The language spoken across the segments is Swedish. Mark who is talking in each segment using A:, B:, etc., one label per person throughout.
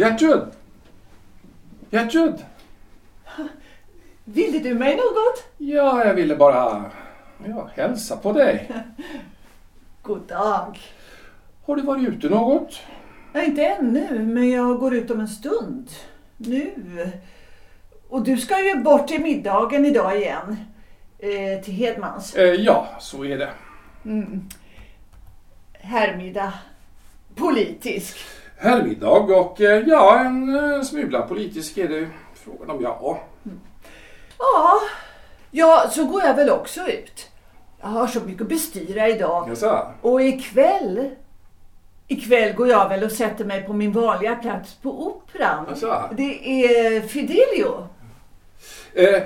A: Gertrud! Gertrud!
B: Ville du mig något?
A: Ja, jag ville bara ja, hälsa på dig.
B: God dag.
A: Har du varit ute något?
B: Nej, inte ännu, men jag går ut om en stund. Nu. Och du ska ju bort till middagen idag igen. Eh, till Hedmans.
A: Eh, ja, så är det.
B: Mm. Herrmiddag. Politisk.
A: Herrmiddag och eh, ja, en eh, smula politisk är det frågan om ja.
B: Ja, ja, så går jag väl också ut. Jag har så mycket att bestyra idag.
A: Jaså?
B: Och ikväll, ikväll går jag väl och sätter mig på min vanliga plats på Operan.
A: Jaså?
B: Det är Fidelio.
A: Eh,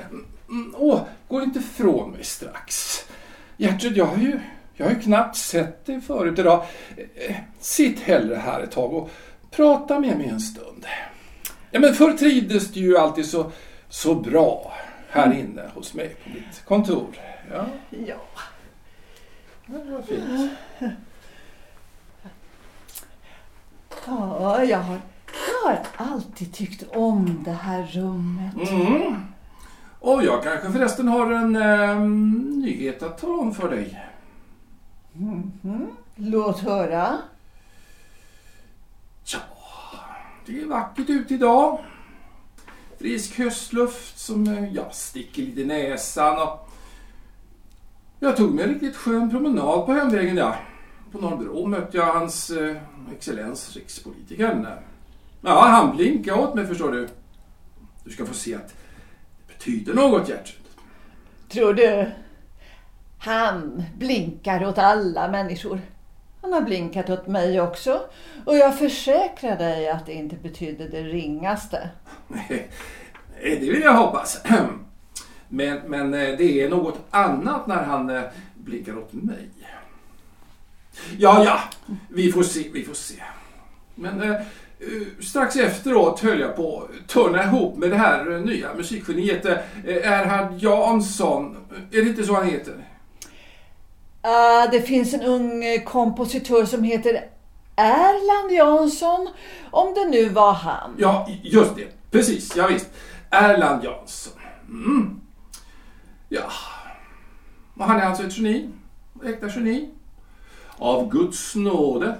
A: mm, åh, gå inte ifrån mig strax. Gertrud, jag har ju, jag har ju knappt sett dig förut idag. Eh, sitt hellre här ett tag och prata med mig en stund. Ja, men förr trivdes du ju alltid så, så bra här inne hos mig på mitt kontor. Ja,
B: Ja.
A: det var fint.
B: Ja, jag har, jag har alltid tyckt om det här rummet.
A: Mm. Och jag kanske förresten har en eh, nyhet att tala om för dig.
B: Låt höra.
A: Ja, det är vackert ute idag. Frisk höstluft som eh, ja, sticker lite i näsan. Och jag tog mig en riktigt skön promenad på hemvägen. Ja. På Norrbro mötte jag hans eh, excellens rikspolitikern. Ja, han blinkade åt mig förstår du. Du ska få se att det betyder något Gertrud.
B: Tror du? Han blinkar åt alla människor. Han har blinkat åt mig också. Och jag försäkrar dig att det inte betydde det ringaste.
A: Det vill jag hoppas. Men, men eh, det är något annat när han eh, blinkar blickar åt mig. Ja, ja, vi får se, vi får se. Men eh, eh strax efteråt höll jag på att törna ihop med det här nya musikgeniet eh, Erhard Jansson. Är det inte så han heter?
B: Ah, det finns en ung eh, kompositör som heter Erland Jansson. Om det nu var han.
A: Ja, just det. Precis, ja, visst. Erland Jansson. Mm. Ja. Och han är alltså ett geni. Äkta geni. Av Guds nåde.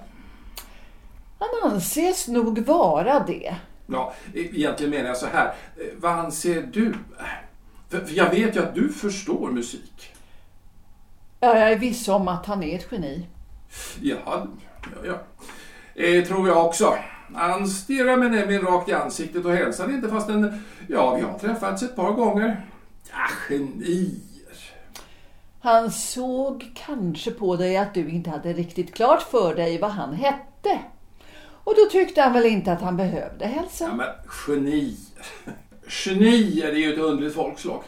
B: Han anses nog vara det.
A: Ja, egentligen menar jag så här. Eh, Vad anser du? För jag vet ju att du förstår musik.
B: Ja, jag är viss om att han är ett geni.
A: Ja, ja, ja. Eh, tror jag också. Han stirrar mig nämligen rakt i ansiktet och hälsar inte fastän, ja, vi har träffats ett par gånger. Ja, genier.
B: Han såg kanske på dig att du inte hade riktigt klart för dig vad han hette. Och då tyckte han väl inte att han behövde hälsa.
A: Ja, men genier. Genier är ju ett underligt folkslag.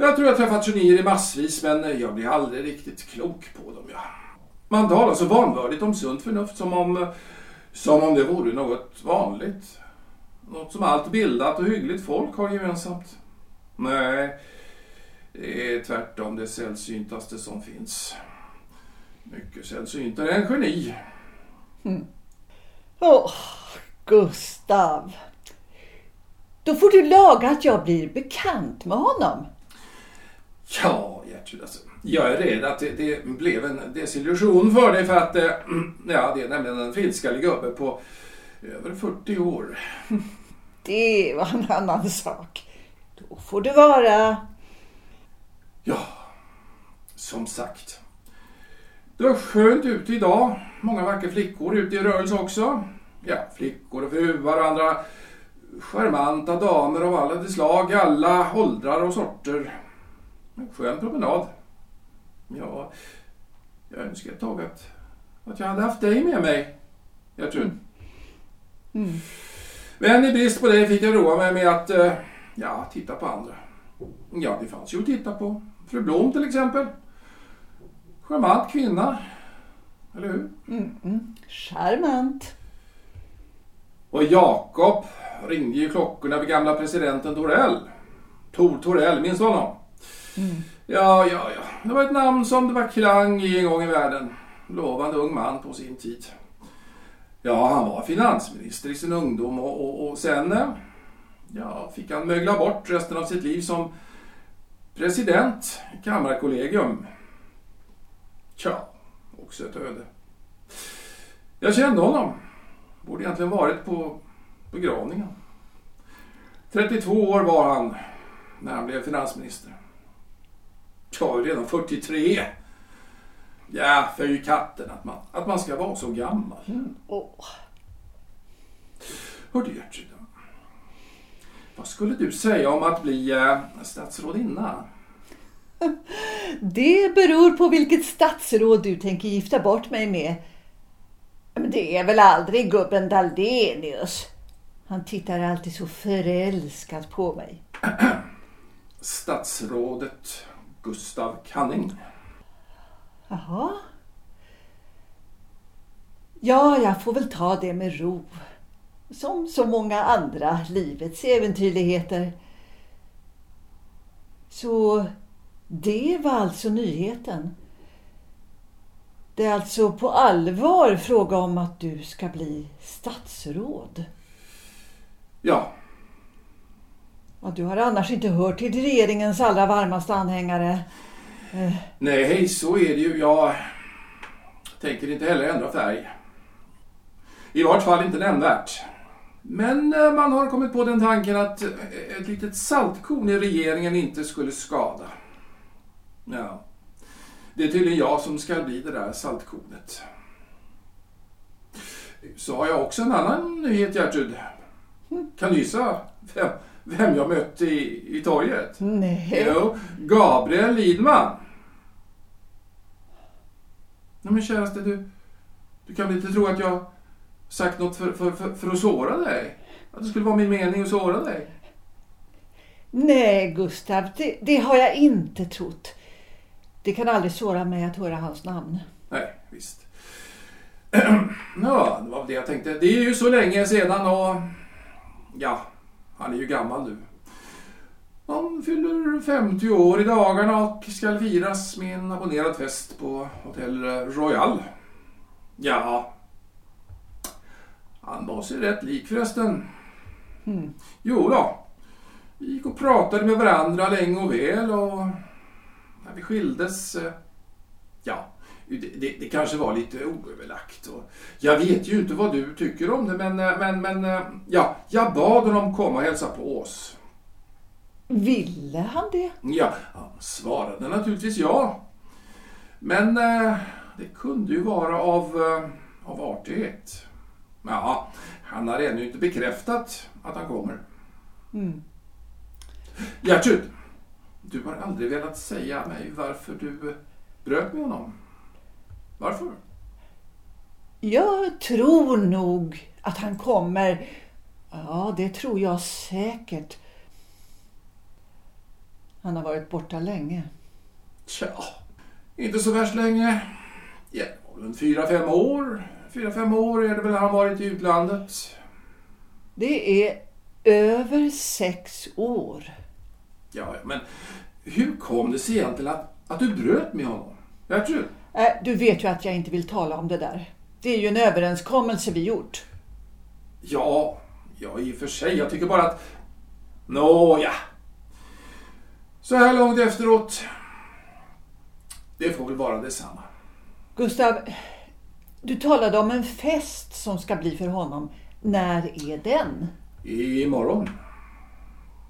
A: Jag tror jag träffat genier i massvis, men jag blir aldrig riktigt klok på dem. Ja. Man talar så vanvördigt om sunt förnuft som om, som om det vore något vanligt. Något som allt bildat och hyggligt folk har gemensamt. Nej, det är tvärtom det sällsyntaste som finns. Mycket sällsyntare än geni. Mm.
B: Åh, Gustav. Då får du laga att jag blir bekant med honom.
A: Ja, Gertrud, alltså, jag är rädd att det, det blev en desillusion för dig för att eh, ja, det är nämligen en flintskallig gubbe på över 40 år.
B: Det var en annan sak. Då får du vara...
A: Ja, som sagt. Det var skönt ute idag. Många vackra flickor ute i rörelse också. Ja, flickor och fruar och andra charmanta damer av alla de slag, alla åldrar och sorter. Skön promenad. Ja, jag önskar ett tag att, att jag hade haft dig med mig, Gertrud. Men i brist på dig fick jag roa mig med att, eh, ja, titta på andra. Ja, det fanns ju att titta på. Fru Blom till exempel. Charmant kvinna. Eller hur?
B: Charmant.
A: Och Jakob ringde ju klockorna vid gamla presidenten Torell. Tor Torell, minns du honom? Mm. Ja, ja, ja. Det var ett namn som det var klang i en gång i världen. Lovande ung man på sin tid. Ja, han var finansminister i sin ungdom och, och, och sen eh, ja, fick han mögla bort resten av sitt liv som president i Kammarkollegium. Tja, också ett öde. Jag kände honom. Borde egentligen varit på begravningen. 32 år var han när han blev finansminister. Jag är redan 43. Ja, för ju katten att man, att man ska vara så gammal.
B: Mm. Oh.
A: Hördu Gertrud, vad skulle du säga om att bli eh, statsrådinna?
B: Det beror på vilket statsråd du tänker gifta bort mig med. Men det är väl aldrig gubben Daldenius. Han tittar alltid så förälskat på mig.
A: Statsrådet Gustav Canning.
B: Jaha. Ja, jag får väl ta det med ro. Som så många andra livets äventyrligheter. Så det var alltså nyheten. Det är alltså på allvar fråga om att du ska bli statsråd.
A: Ja,
B: Ja, du har annars inte hört till regeringens allra varmaste anhängare. Eh,
A: nej så är det ju. Jag tänker inte heller ändra färg. I vart fall inte nämnvärt. Men eh, man har kommit på den tanken att eh, ett litet saltkorn i regeringen inte skulle skada. Ja. Det är tydligen jag som ska bli det där saltkornet. Så har jag också en annan nyhet Gertrud. Kan du gissa vem, vem jag mötte i, i torget?
B: nej.
A: Jo, Gabriel Lidman. Nej men käraste du, du kan väl inte tro att jag sagt något för, för, för, för att såra dig? Att det skulle vara min mening att såra dig?
B: Nej, Gustav, det, det har jag inte trott. Det kan aldrig såra mig att höra hans namn.
A: Nej, visst. Ja, det var det jag tänkte. Det är ju så länge sedan och... Ja, han är ju gammal nu. Han fyller 50 år i dagarna och ska firas med en abonnerad fest på Hotell Royal. Ja, han var sig rätt lik förresten.
B: Mm.
A: Jo då. Vi gick och pratade med varandra länge och väl och när vi skildes, eh, ja, det, det, kanske var lite oöverlagt. Och jag vet ju inte vad du tycker om det men, eh, men, men eh, ja, jag bad honom komma och hälsa på oss.
B: Ville han det?
A: Ja, han svarade naturligtvis ja. Men eh, det kunde ju vara av, av artighet. Ja, han har ännu inte bekräftat att han kommer.
B: Mm.
A: Gertrud, du har aldrig velat säga mig varför du bröt med honom. Varför?
B: Jag tror nog att han kommer. Ja, det tror jag säkert. Han har varit borta länge.
A: Tja, inte så värst länge. Ja, fyra, fem år. Fyra, fem år är det väl han varit i utlandet.
B: Det är över sex år.
A: Ja, men hur kom det sig egentligen att, att du bröt med honom? Gertrud?
B: Äh, du vet ju att jag inte vill tala om det där. Det är ju en överenskommelse vi gjort.
A: Ja, ja i och för sig. Jag tycker bara att... Nåja. Så här långt efteråt. Det får väl vara detsamma.
B: Gustav, du talade om en fest som ska bli för honom. När är den?
A: Imorgon.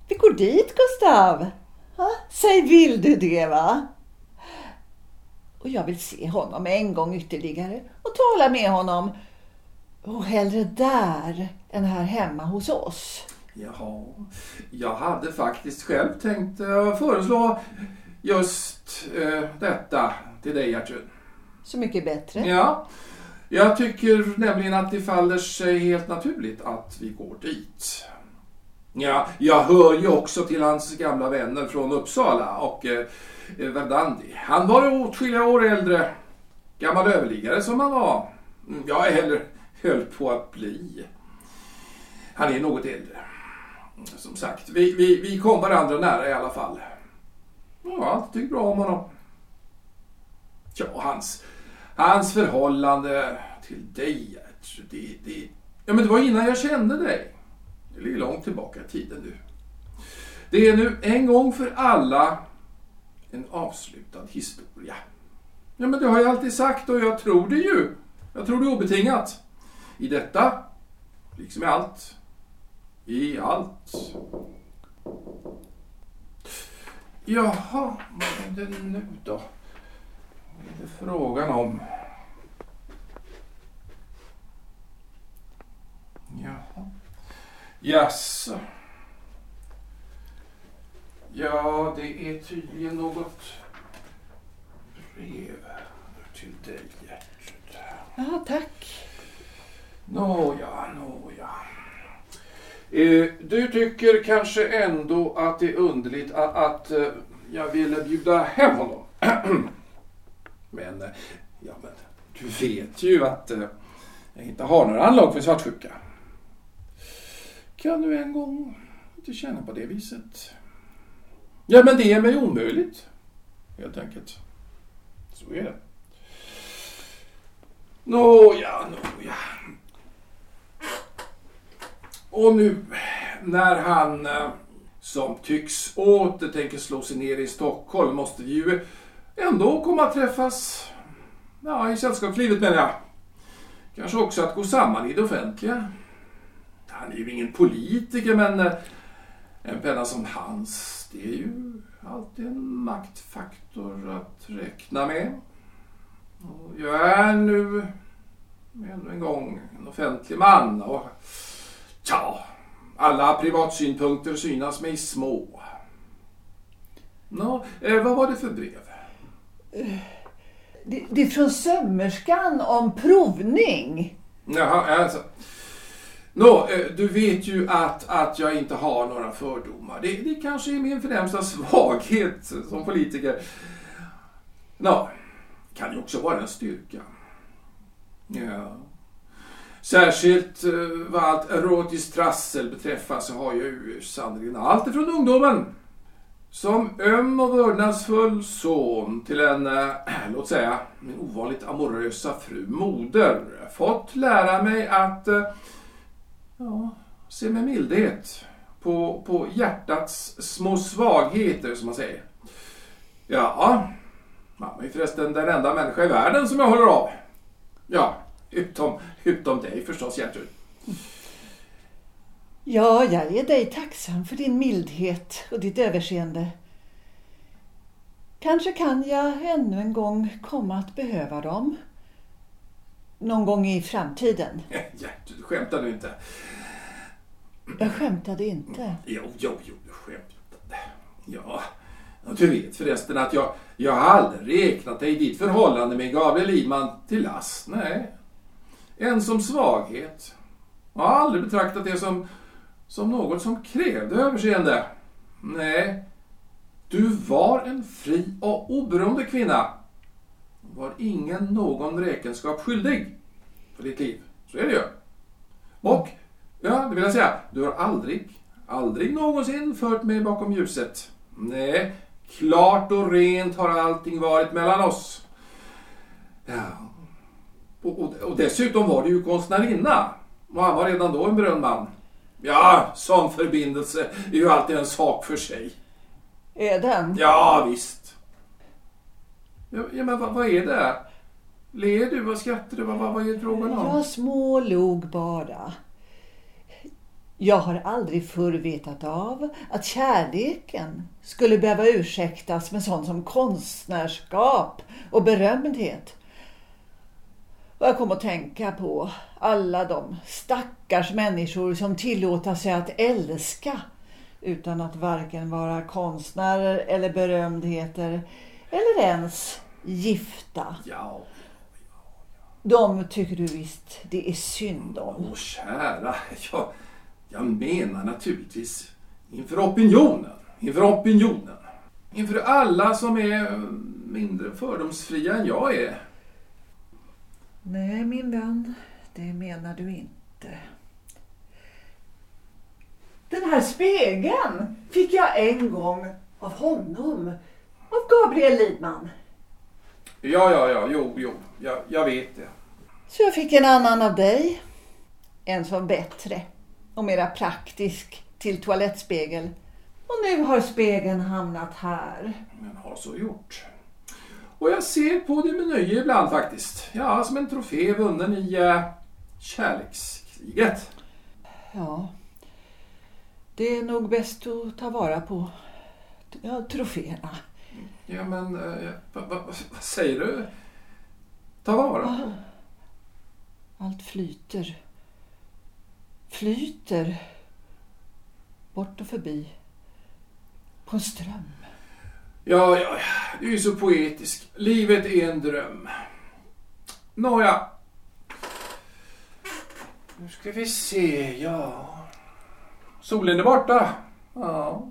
B: Vi går dit, Gustav. Ha? Säg, vill du det, va? Och jag vill se honom en gång ytterligare och tala med honom. Och hellre där än här hemma hos oss.
A: Jaha, jag hade faktiskt själv tänkt eh, föreslå just eh, detta till dig Gertrud.
B: Så mycket bättre.
A: Ja, jag tycker nämligen att det faller sig helt naturligt att vi går dit. Ja, jag hör ju också till hans gamla vänner från Uppsala och eh, eh Verdandi. Han var åtskilliga år äldre. Gammal överliggare som han var. Mm, ja, eller höll på att bli. Han är något äldre. Som sagt, vi, vi, vi kom varandra nära i alla fall. Ja, jag har alltid tyckt bra om honom. Ja, hans, hans förhållande till dig, Gertrud, det, det, ja, men det var innan jag kände dig. Det ligger långt tillbaka i tiden nu. Det är nu en gång för alla en avslutad historia. Ja, men det har jag alltid sagt och jag tror det ju. Jag tror det obetingat. I detta, liksom i allt. I allt. Jaha, vad är det nu då? Vad är det frågan om? Jaha. Jaså. Ja, det är tydligen något brev till dig, Gertrud.
B: Ja, tack.
A: Nåja, nåja. Eh, du tycker kanske ändå att det är underligt att, att eh, jag ville bjuda hem honom. men, eh, ja men, du vet ju att jag inte har några anlag för svartsjuka. Kan du en gång inte känna på det viset? Ja, men det är mig omöjligt. Helt enkelt. Så är det. Nåja, nåja. Och nu när han, eh, som tycks åter tänker slå sig ner i Stockholm, måste vi ju ändå komma att träffas ja, i sällskapslivet menar jag. Kanske också att gå samman i det offentliga. Han är ju ingen politiker men eh, en penna som hans, det är ju alltid en maktfaktor att räkna med. Och jag är nu ännu en gång en offentlig man och ja, alla privatsynpunkter synas mig små. Nå, eh, vad var det för brev?
B: Det, det är från sömmerskan om provning.
A: Jaha, alltså. Nå, eh, du vet ju att, att jag inte har några fördomar. Det, det kanske är min främsta svaghet som politiker. Nå, kan ju också vara en styrka. Ja. Särskilt eh, vad allt erotiskt trassel beträffar så har jag ju sannerligen allt ifrån ungdomen som öm och vördnadsfull son till en, äh, låt säga, min ovanligt amorösa fru moder fått lära mig att äh, ja, se med mildhet på, på hjärtats små svagheter, som man säger. Ja, mamma är förresten den enda människa i världen som jag håller av. Ja, utom, utom dig förstås, Gertrud.
B: Ja, jag är dig tacksam för din mildhet och ditt överseende. Kanske kan jag ännu en gång komma att behöva dem. Någon gång i framtiden.
A: Skämtar du inte?
B: Jag skämtade inte.
A: Jo, jo, jo, du skämtade. Ja, och du vet förresten att jag, jag har aldrig räknat dig i ditt förhållande med Gabriel Lidman till last. Nej. En som svaghet. Jag har aldrig betraktat det som, som något som krävde överseende. Nej. Du var en fri och oberoende kvinna. Var ingen någon räkenskap skyldig för ditt liv. Så är det ju. Och, ja, det vill jag säga, du har aldrig, aldrig någonsin fört mig bakom ljuset. Nej, klart och rent har allting varit mellan oss. Ja. Och, och, och dessutom var du ju konstnärinna. Och han var redan då en berömd man. Ja, sån förbindelse är ju alltid en sak för sig.
B: Är den?
A: Ja, visst. Ja, ja men vad, vad är det? Ler du? Vad skrattar du? Vad, vad, vad är det frågan om?
B: Jag smålog bara. Jag har aldrig förr vetat av att kärleken skulle behöva ursäktas med sånt som konstnärskap och berömdhet. Och jag kom att tänka på alla de stackars människor som tillåter sig att älska utan att varken vara konstnärer eller berömdheter eller ens gifta.
A: Ja,
B: De tycker du visst det är synd om.
A: åh kära. Jag, jag menar naturligtvis inför opinionen. Inför opinionen. Inför alla som är mindre fördomsfria än jag är.
B: Nej, min vän, det menar du inte. Den här spegeln fick jag en gång av honom, av Gabriel Lidman.
A: Ja, ja, ja, jo, jo, jag, jag vet det.
B: Så jag fick en annan av dig. En som bättre och mera praktisk till toalettspegel. Och nu har spegeln hamnat här.
A: Men har så gjort. Och jag ser på det med nöje ibland faktiskt. Ja, som en trofé vunnen i uh, kärlekskriget.
B: Ja, det är nog bäst att ta vara på ja, troféerna.
A: Ja, men vad va, va, säger du? Ta vara på?
B: Allt flyter. Flyter. Bort och förbi. På en ström.
A: Ja, ja, du är ju så poetisk. Livet är en dröm. Nåja. Nu ska vi se, ja. Solen är borta. Ja.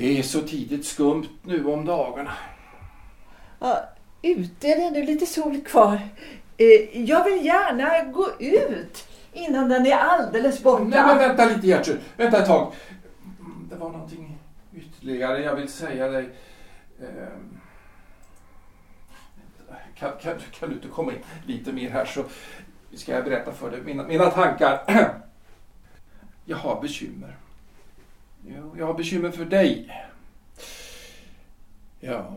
A: Det är så tidigt skumt nu om dagarna.
B: Ja, ute är det ännu lite sol kvar. Eh, jag vill gärna gå ut innan den är alldeles borta.
A: Nej, men vänta lite Gertrud. Vänta ett tag. Det var någonting ytterligare jag vill säga dig. Ehm. Kan, kan, kan du inte komma in lite mer här så ska jag berätta för dig mina, mina tankar. Jag har bekymmer. Jag har bekymmer för dig. Ja.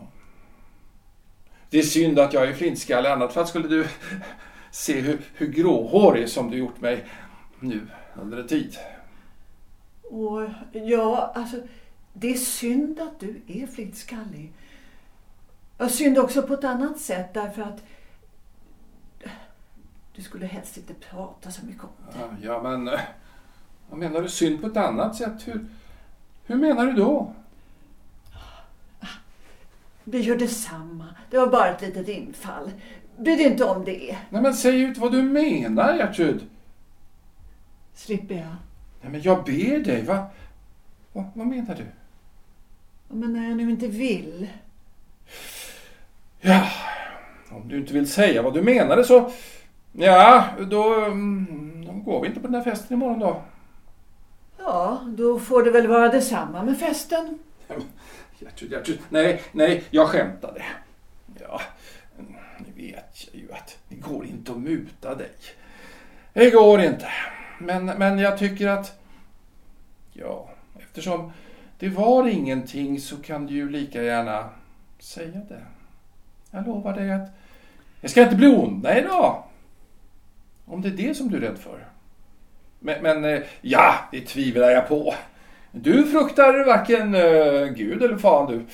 A: Det är synd att jag är flintskallig, annat fall skulle du se hur, hur gråhårig som du gjort mig nu under en tid.
B: Och ja, alltså det är synd att du är flintskallig. Och synd också på ett annat sätt därför att du skulle helst inte prata så mycket om det.
A: Ja, ja men eh, vad menar du synd på ett annat sätt? Hur, hur menar du då?
B: Det gör detsamma. Det var bara ett litet infall. Bry dig inte om det.
A: Nej men säg ut vad du menar Gertrud.
B: Slipper jag?
A: Nej men jag ber dig. Va, va, vad menar du?
B: Men när jag nu inte vill.
A: Ja, om du inte vill säga vad du menade så... Ja, då, mm, då går vi inte på den här festen imorgon då.
B: Ja, då får det väl vara detsamma med festen.
A: Gertrud, Gertrud. Nej, nej, jag skämtade. Ja, ni vet jag ju att det går inte att muta dig. Det går inte. Men, men jag tycker att... Ja, eftersom det var ingenting så kan du ju lika gärna säga det. Jag lovar dig att jag ska inte bli onda idag. Om det är det som du är rädd för. Men, men eh, ja, det tvivlar jag på. Du fruktar varken uh, Gud eller fan du.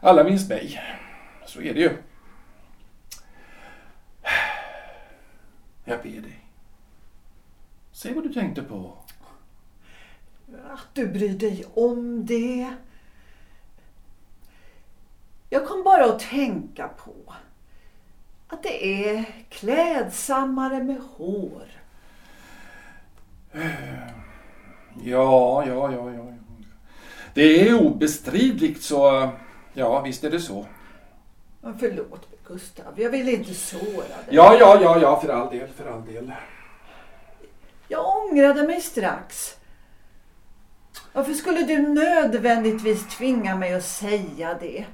A: Alla minst mig. Så är det ju. Jag ber dig. Säg vad du tänkte på.
B: Att du bryr dig om det. Jag kom bara att tänka på att det är klädsammare med hår.
A: Ja, ja, ja, ja. Det är obestridligt så, ja visst är det så.
B: Ja, förlåt Gustav, jag vill inte såra dig.
A: Ja, ja, ja, ja, för all del, för all del.
B: Jag ångrade mig strax. Varför skulle du nödvändigtvis tvinga mig att säga det?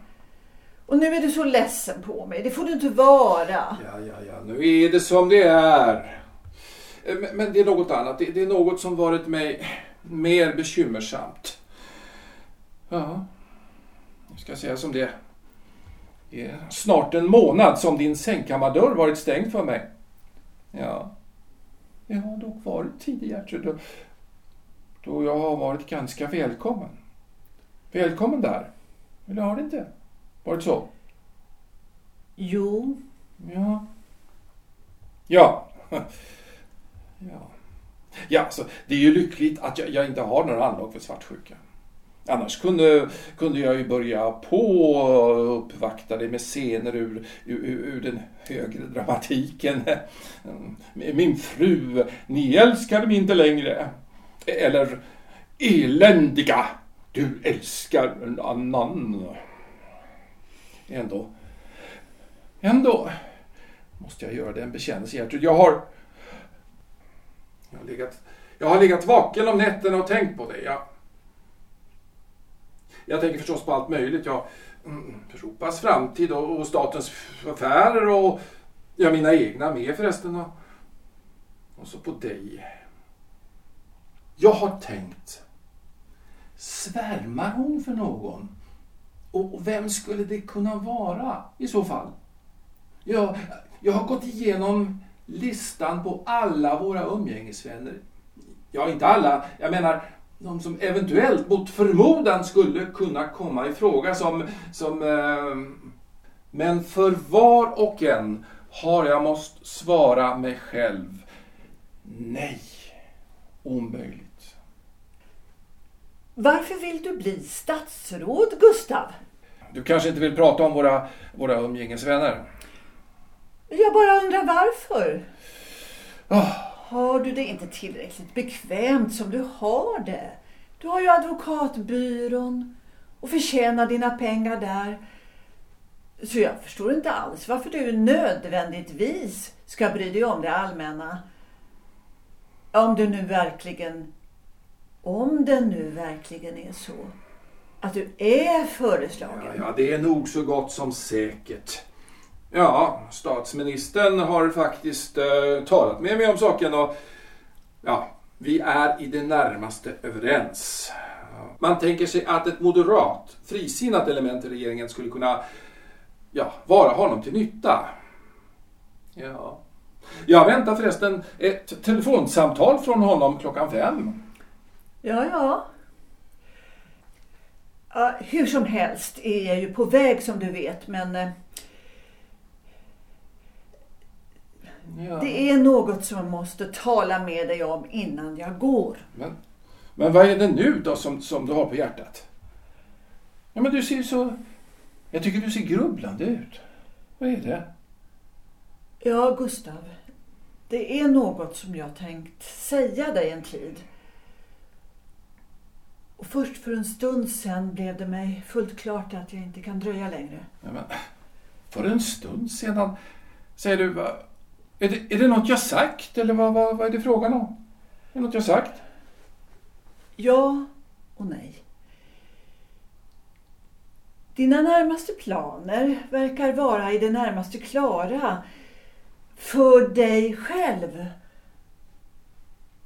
B: Och nu är du så ledsen på mig. Det får du inte vara.
A: Ja, ja, ja. Nu är det som det är. Men, men det är något annat. Det, är något som varit mig mer bekymmersamt. Ja, jag ska säga som det Det är snart en månad som din sängkammardörr varit stängd för mig. Ja, det har dock varit tidigare då, då jag har varit ganska välkommen. Välkommen där. Eller har det inte varit så?
B: Jo.
A: Ja. Ja. Ja, ja så det är ju lyckligt att jag, jag inte har några anlag för svartsjuka. Annars kunde, kunde jag ju börja på och uppvakta dig med scener ur, ur, ur den högre dramatiken. Mm. Min fru, ni älskar mig inte längre. Eller eländiga, du älskar en annan. Ändå, ändå måste jag göra den bekännelse, Gertrud. Jag har jag har legat, jag har legat vaken om nätterna och tänkt på dig. Jag, jag tänker förstås på allt möjligt. Jag, mm, mm, Europas framtid och, och statens affärer och Ja, mina egna med förresten. Och, och så på dig. Jag har tänkt. Svärmar hon för någon? Och vem skulle det kunna vara i så fall? Jag, jag har gått igenom listan på alla våra umgängesvänner. Ja, inte alla. Jag menar de som eventuellt mot förmodan skulle kunna komma i fråga som... som eh, men för var och en har jag måste svara mig själv nej. Omöjligt.
B: Varför vill du bli statsråd, Gustav?
A: Du kanske inte vill prata om våra, våra umgängesvänner?
B: Jag bara undrar varför.
A: Oh.
B: Har du det inte tillräckligt bekvämt som du har det? Du har ju advokatbyrån och förtjänar dina pengar där. Så jag förstår inte alls varför du nödvändigtvis ska bry dig om det allmänna. Om det nu verkligen, om det nu verkligen är så att du är föreslagen.
A: Ja, ja, det är nog så gott som säkert. Ja, statsministern har faktiskt uh, talat med mig om saken och ja, vi är i det närmaste överens. Man tänker sig att ett moderat, frisinnat element i regeringen skulle kunna ja, vara honom till nytta. Ja. Jag väntar förresten ett telefonsamtal från honom klockan fem.
B: Ja, ja. ja hur som helst är jag ju på väg som du vet, men eh, Ja. Det är något som jag måste tala med dig om innan jag går.
A: Men, men vad är det nu då som, som du har på hjärtat? Ja, men du ser så... Jag tycker du ser grubblande ut. Vad är det?
B: Ja, Gustav. Det är något som jag tänkt säga dig en tid. Och först för en stund sen blev det mig fullt klart att jag inte kan dröja längre.
A: Ja, men, för en stund sedan? Säger du, är det, är det något jag sagt eller vad, vad, vad är det frågan om? Är det något jag sagt?
B: Ja och nej. Dina närmaste planer verkar vara i det närmaste klara för dig själv.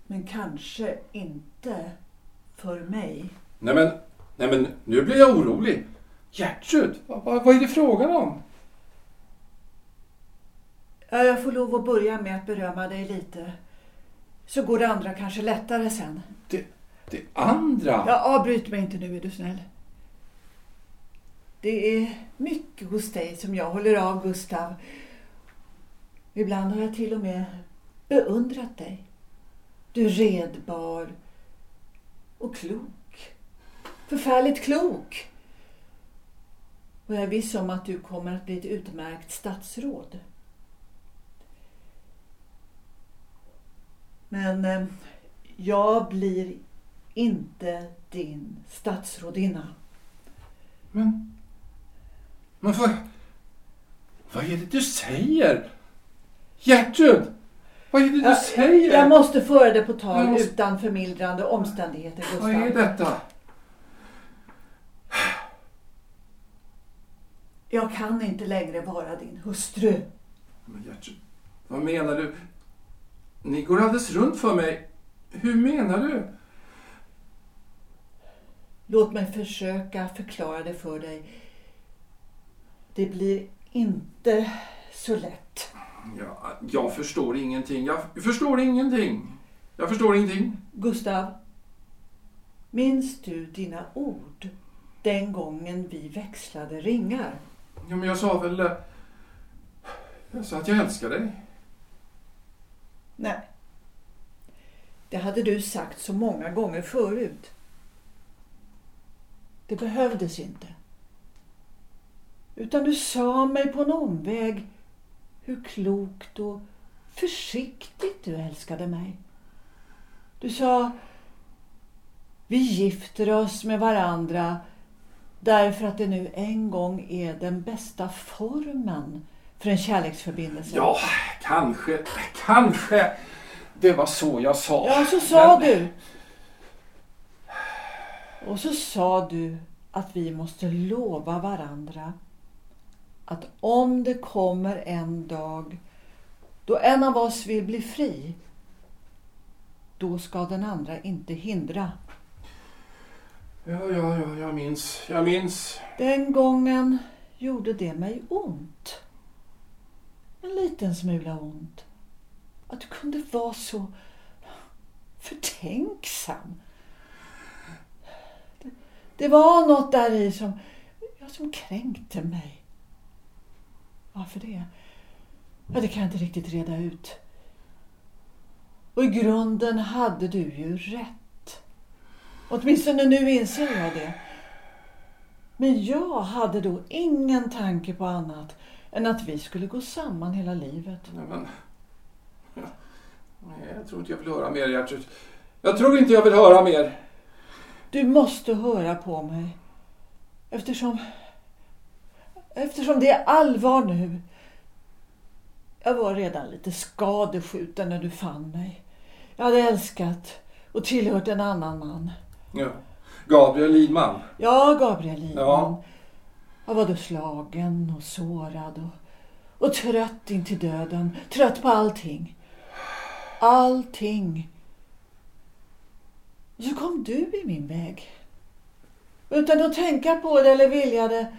B: Men kanske inte för mig.
A: Nej men, nej men nu blir jag orolig. Gertrud, vad, vad, vad är det frågan om?
B: Ja, jag får lov att börja med att berömma dig lite. Så går det andra kanske lättare sen.
A: Det, det andra?
B: Ja, avbryt mig inte nu är du snäll. Det är mycket hos dig som jag håller av, Gustav. Ibland har jag till och med beundrat dig. Du är redbar och klok. Förfärligt klok. Och jag är viss om att du kommer att bli ett utmärkt statsråd. Men eh, jag blir inte din statsrådinna.
A: Men, men vad, vad är det du säger? Gertrud! Vad är det du jag, säger?
B: Jag måste föra det på tal måste... utan förmildrande omständigheter, Gustav.
A: Vad är detta?
B: Jag kan inte längre vara din hustru.
A: Men Gertrud, vad menar du? Ni går alldeles runt för mig. Hur menar du?
B: Låt mig försöka förklara det för dig. Det blir inte så lätt.
A: Ja, jag förstår ingenting. Jag förstår ingenting. Jag förstår ingenting.
B: Gustav, minns du dina ord den gången vi växlade ringar?
A: Ja, men jag sa väl... Eh, jag sa att jag älskar dig.
B: Nej. Det hade du sagt så många gånger förut. Det behövdes inte. Utan du sa mig på en omväg hur klokt och försiktigt du älskade mig. Du sa, vi gifter oss med varandra därför att det nu en gång är den bästa formen för en kärleksförbindelse.
A: Ja, kanske, kanske. Det var så jag sa.
B: Ja, så sa Men... du. Och så sa du att vi måste lova varandra att om det kommer en dag Då en av oss vill bli fri, då ska den andra inte hindra.
A: Ja, ja, ja, jag minns. Jag minns.
B: Den gången gjorde det mig ont. En liten smula ont. Att du kunde vara så förtänksam. Det, det var något där i som, ja, som kränkte mig. Varför det? Ja, det kan jag inte riktigt reda ut. Och i grunden hade du ju rätt. Åtminstone nu inser jag det. Men jag hade då ingen tanke på annat än att vi skulle gå samman hela livet.
A: Nej, men... Ja. Nej, jag tror inte jag vill höra mer, Gertrud. Jag tror inte jag vill höra mer.
B: Du måste höra på mig. Eftersom... Eftersom det är allvar nu. Jag var redan lite skadeskjuten när du fann mig. Jag hade älskat och tillhört en annan man.
A: Ja. Gabriel Lidman.
B: Ja, Gabriel Lidman.
A: Ja.
B: Jag var då slagen och sårad och, och trött in till döden. Trött på allting. Allting. Så kom du i min väg. Utan att tänka på det eller vilja det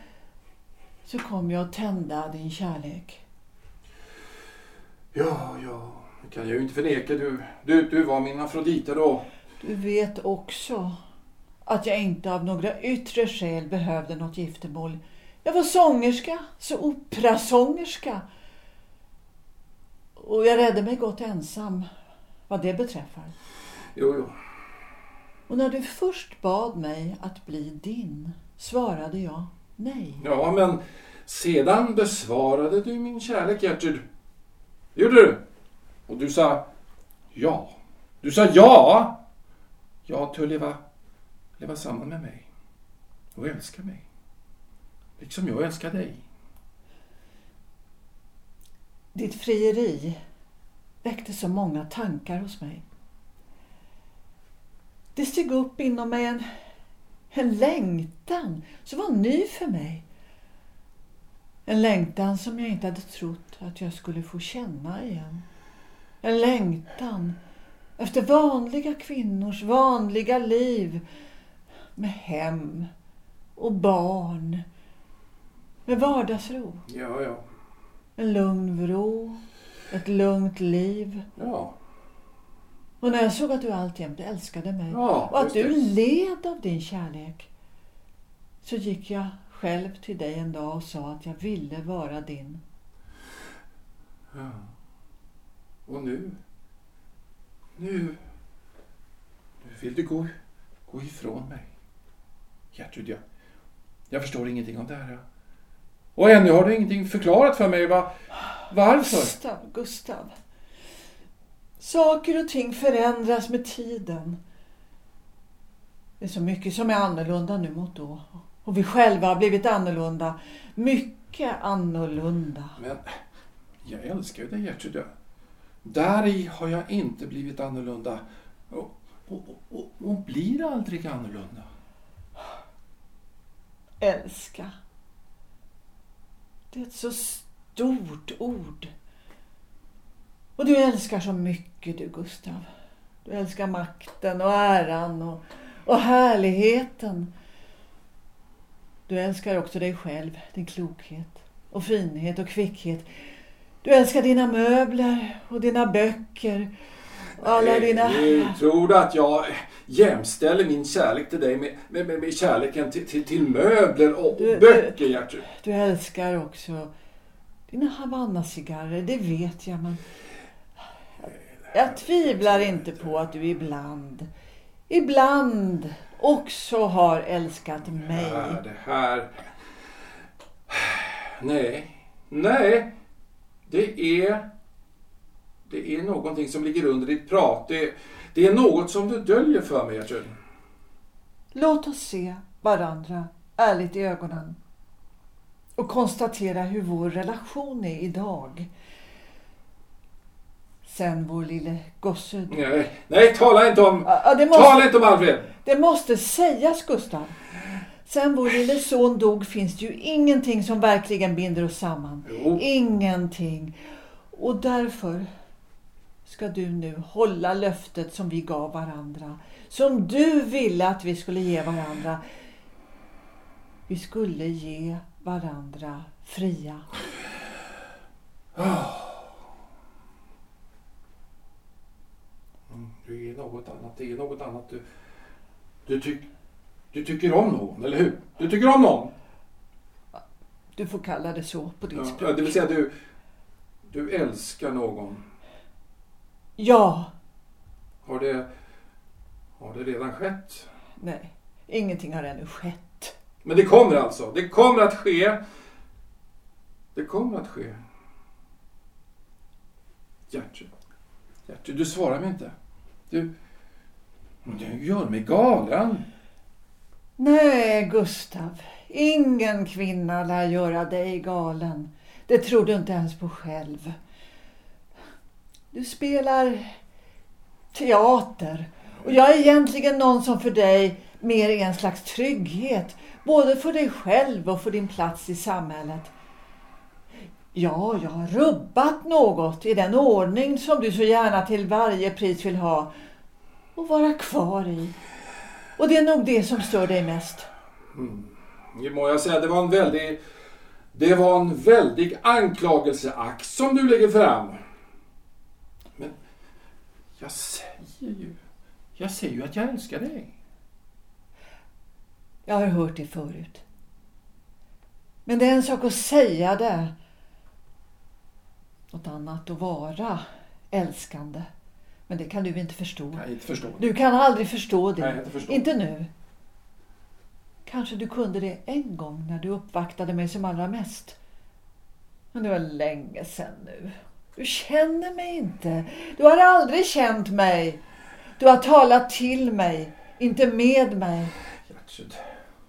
B: så kom jag att tända din kärlek.
A: Ja, ja. Det kan jag ju inte förneka. Du, du, du var min Afrodite då.
B: Du vet också att jag inte av några yttre skäl behövde något giftermål. Jag var sångerska, så operasångerska. Och jag räddade mig gott ensam vad det beträffar.
A: Jo, jo.
B: Och när du först bad mig att bli din svarade jag nej.
A: Ja, men sedan besvarade du min kärlek, Gertrud. Det gjorde du. Och du sa ja. Du sa ja. Ja till att leva, leva samman med mig. Och älska mig. Liksom jag älskar dig.
B: Ditt frieri väckte så många tankar hos mig. Det steg upp inom mig en, en längtan som var ny för mig. En längtan som jag inte hade trott att jag skulle få känna igen. En längtan efter vanliga kvinnors vanliga liv med hem och barn. Med vardagsro.
A: Ja, ja.
B: En lugn vrå. Ett lugnt liv.
A: Ja.
B: Och när jag såg att du alltjämt älskade mig
A: Ja,
B: och att du
A: det.
B: led av din kärlek så gick jag själv till dig en dag och sa att jag ville vara din.
A: ja. Och nu? Nu? Nu vill du gå, gå ifrån mig. Gertrud, jag, jag förstår ingenting om det här. Och ännu har du ingenting förklarat för mig. Va, varför?
B: Gustav, Gustav. Saker och ting förändras med tiden. Det är så mycket som är annorlunda nu mot då. Och vi själva har blivit annorlunda. Mycket annorlunda.
A: Men jag älskar ju dig Gertrud. Jag- Där i har jag inte blivit annorlunda. Och, och, och, och blir aldrig annorlunda.
B: Älska. Det är ett så stort ord. Och du älskar så mycket du Gustav. Du älskar makten och äran och, och härligheten. Du älskar också dig själv, din klokhet och finhet och kvickhet. Du älskar dina möbler och dina böcker. Och alla dina...
A: Du tror att jag jämställer min kärlek till dig med, med, med, med kärleken till, till, till möbler och,
B: Du- du-
A: böcker Gertrud?
B: Du älskar också dina Havanna-cigarrer, det vet jag. Men jag tvivlar inte på att du ibland, ibland också har älskat mig.
A: Ja, det här... Nej. Nej. Det är... Det är någonting som ligger under ditt prat. Det, det är något som du döljer för mig, Gertrud.
B: Låt oss se varandra ärligt i ögonen och konstatera hur vår relation är idag. Sen vår lille gosse.
A: Nej, nej, tala inte om...
B: Ja, måste-
A: Tala inte om Alfred!
B: Det måste sägas, Gustav. Sen vår lille son dog finns det ju ingenting som verkligen binder oss samman.
A: Jo.
B: Ingenting. Och därför ska du nu hålla löftet som vi gav varandra. Som du ville att vi skulle ge varandra. Vi skulle ge varandra fria.
A: Mm, Du är något annat. Det är något annat. Du, du, tyck, du tycker om någon, eller hur? Du tycker om någon.
B: Du får kalla det så på ditt
A: Ja,
B: språk.
A: det vill säga du, du älskar någon.
B: Ja.
A: Har det, har det redan skett?
B: Nej, ingenting har ännu skett.
A: Men det kommer alltså. Det kommer att ske. Det kommer att ske. Gertrud. Gertrud, du svarar mig inte. Du, du gör mig galen.
B: Nej, Gustav. Ingen kvinna lär göra dig galen. Det tror du inte ens på själv. Du spelar teater och jag är egentligen någon som för dig mer är en slags trygghet. Både för dig själv och för din plats i samhället. Ja, jag har rubbat något i den ordning som du så gärna till varje pris vill ha och vara kvar i. Och det är nog det som stör dig mest. Mm.
A: Det må jag säga, det var en väldig... Det var en väldig anklagelseakt som du lägger fram. Jag säger ju... Jag säger ju att jag älskar dig.
B: Jag har hört det förut. Men det är en sak att säga det. Något annat att vara älskande. Men det kan du inte förstå.
A: Jag inte förstå.
B: Du kan aldrig förstå det.
A: Inte förstå.
B: Inte nu. Kanske du kunde det en gång när du uppvaktade mig som allra mest. Men det var länge sedan nu. Du känner mig inte. Du har aldrig känt mig. Du har talat till mig, inte med mig.
A: Gertrud,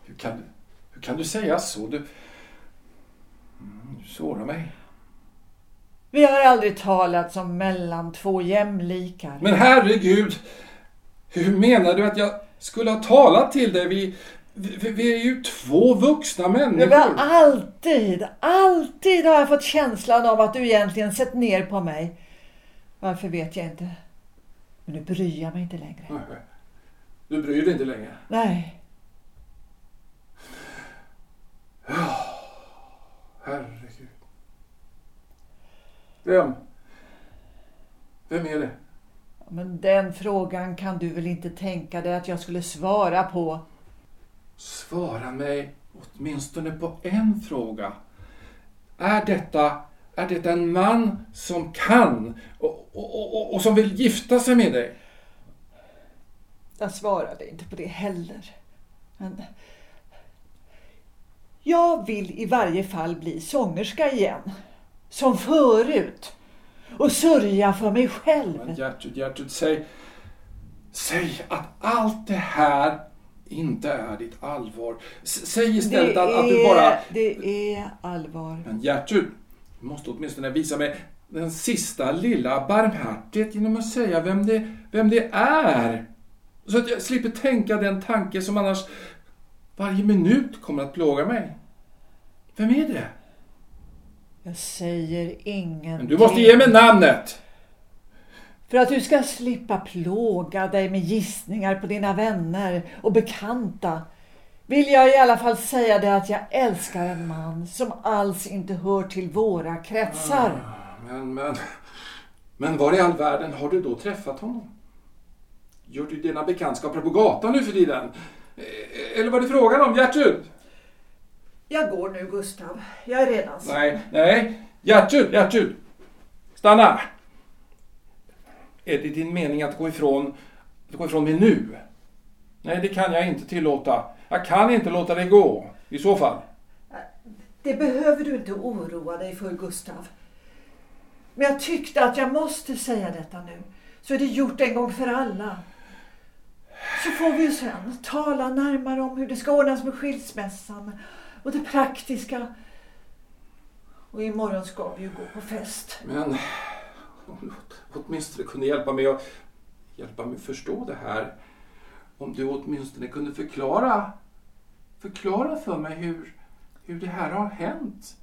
A: hur kan du, hur kan du säga så? Du, Mm, du sårar mig.
B: Vi har aldrig talat som mellan två jämlikar.
A: Men herregud! Hur menar du att jag skulle ha talat till dig? Vi, vi, vi är ju två vuxna
B: Men
A: människor.
B: har alltid, alltid har jag fått känslan av att du egentligen sett ner på mig. Varför vet jag inte. Men nu bryr jag mig inte längre.
A: Nej, Du bryr dig inte längre.
B: Nej,
A: Herregud. Vem? Vem är det?
B: men den frågan kan du väl inte tänka dig att jag skulle svara på.
A: Svara mig åtminstone på en fråga. Är detta, är detta en man som kan och, och, och, och som vill gifta sig med dig?
B: Jag svarade inte på det heller. Men jag vill i varje fall bli sångerska igen. Som förut. Och sörja för mig
A: Men
B: själv.
A: Gertrud, Gertrud, säg, säg att allt det här inte är ditt allvar. S- säg istället att, att du bara...
B: det är allvar.
A: Men Gertrud, du måste åtminstone visa mig den sista lilla barmhärtighet genom att säga vem det, vem det är. Så att jag slipper tänka den tanke som annars varje minut kommer att plåga mig. Vem är det?
B: Jag säger ingenting.
A: Men du måste ge mig namnet!
B: För att du ska slippa plåga dig med gissningar på dina vänner och bekanta vill jag i alla fall säga det att jag älskar en man som alls inte hör till våra kretsar.
A: Men, men, men var i all världen har du då träffat honom? Gör du dina bekantskaper på gatan nu för tiden? Eh, Eller vad är det frågan om, Gertrud?
B: Jag går nu Gustav. Jag är redan sen.
A: Nej, nej. Gertrud, Gertrud. Stanna. Är det din mening att gå ifrån, att gå ifrån mig nu? Nej, det kan jag inte tillåta. Jag kan inte låta dig gå. I så fall.
B: Det behöver du inte oroa dig för Gustav. Men jag tyckte att jag måste säga detta nu. Så är det gjort en gång för alla. Så får vi ju sen tala närmare om hur det ska ordnas med skilsmässan och det praktiska. Och imorgon ska vi ju gå på fest.
A: Men åtminstone kunde hjälpa mig att hjälpa mig förstå det här. Om du åtminstone kunde förklara förklara för mig hur, hur det här har hänt.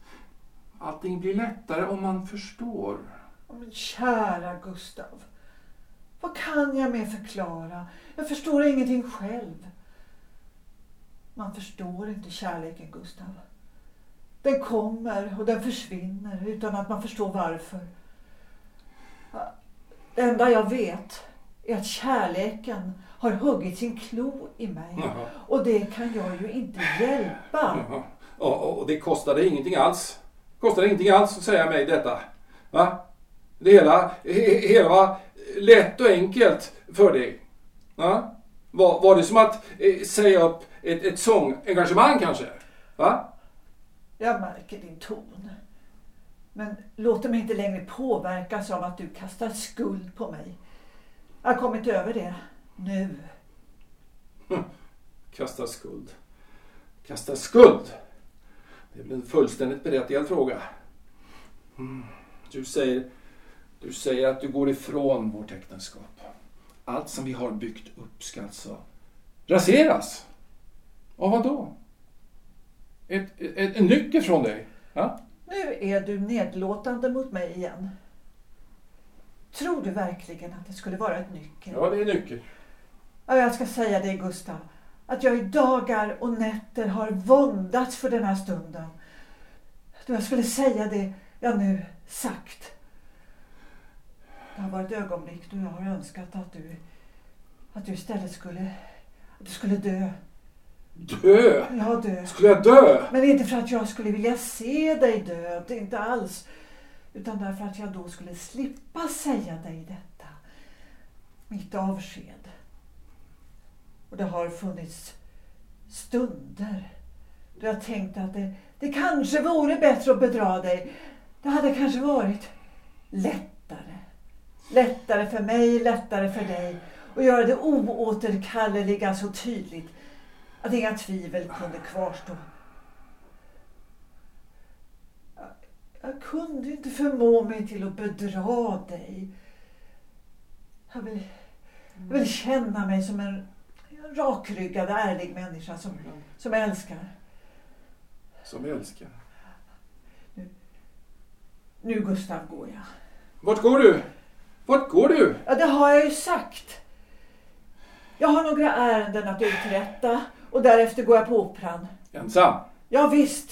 A: Allting blir lättare om man förstår.
B: Men kära Gustav. Vad kan jag mer förklara? Jag förstår ingenting själv. Man förstår inte kärleken, Gustav. Den kommer och den försvinner utan att man förstår varför. Det enda jag vet är att kärleken har huggit sin klo i mig.
A: Jaha.
B: Och det kan jag ju inte hjälpa.
A: Och, och det kostade ingenting alls. Kostade ingenting alls att säga mig detta. Va? Det hela, he, hela var lätt och enkelt för dig. Va? Var, var det som att eh, säga upp ett, ett sångengagemang kanske? Va?
B: Jag märker din ton. Men låter mig inte längre påverkas av att du kastar skuld på mig. Jag har kommit över det. Nu.
A: Kasta skuld. Kasta skuld. Det är väl en fullständigt berättigad fråga. Mm. Du, säger, du säger att du går ifrån vårt äktenskap. Allt som vi har byggt upp ska alltså raseras. Av vad då? Ett, ett, en nyckel från dig? Ja?
B: Nu är du nedlåtande mot mig igen. Tror du verkligen att det skulle vara ett nyckel?
A: ja, det är nyckel.
B: Ja, jag ska säga dig Gustav, att jag i dagar och nätter har våndats för den här stunden. Då jag skulle säga det jag nu sagt. Det har varit ögonblick då jag har önskat att du, att du istället skulle, att du skulle dö.
A: Dö?
B: Ja, dö.
A: Skulle jag dö?
B: Men inte för att jag skulle vilja se dig död, inte alls. Utan därför att jag då skulle slippa säga dig detta. Mitt avsked. Och det har funnits stunder då jag tänkt att det, det kanske vore bättre att bedra dig. Det hade kanske varit lättare. Lättare för mig, lättare för dig. Och göra det oåterkalleliga så tydligt att inga tvivel kunde kvarstå. Jag, jag kunde inte förmå mig till att bedra dig. Jag vill, jag vill känna mig som en rakryggad, ärlig människa som, som älskar.
A: Som älskar.
B: Nu Gustav går jag.
A: Vart går du? Vart går du?
B: Ja, det har jag ju sagt. Jag har några ärenden att uträtta och därefter går jag på operan.
A: Ensam?
B: Ja, visst.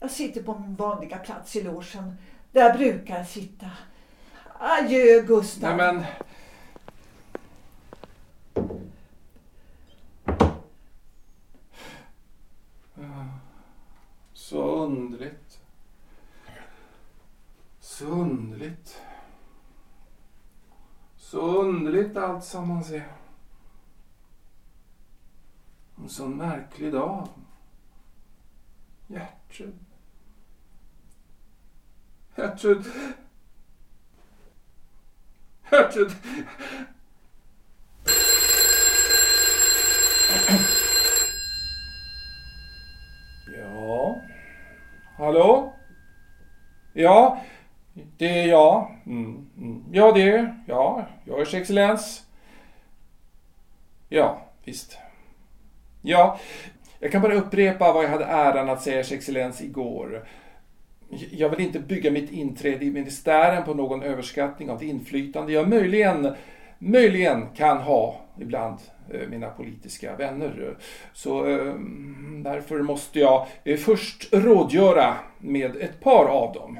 B: Jag sitter på min vanliga plats i logen. Där jag brukar sitta. Adjö Gustav.
A: Nej men... Så underligt. Så underligt. Så underligt allt sammans är. En sån märklig dag. Gertrud. Gertrud. Gertrud. Ja. Hallå? Ja, det är jag. Mm, mm. Ja, det är Ja, jag är excellens. Ja, visst. Ja, jag kan bara upprepa vad jag hade äran att säga excellens igår. Jag vill inte bygga mitt inträde i ministären på någon överskattning av det inflytande jag möjligen, möjligen kan ha ibland eh, mina politiska vänner. Så eh, därför måste jag eh, först rådgöra med ett par av dem.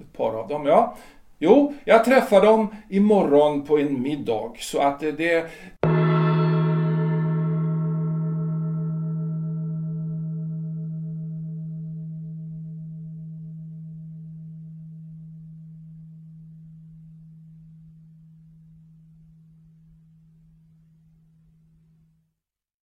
A: Ett par av dem, ja. Jo, jag träffar dem imorgon på en middag så att det- det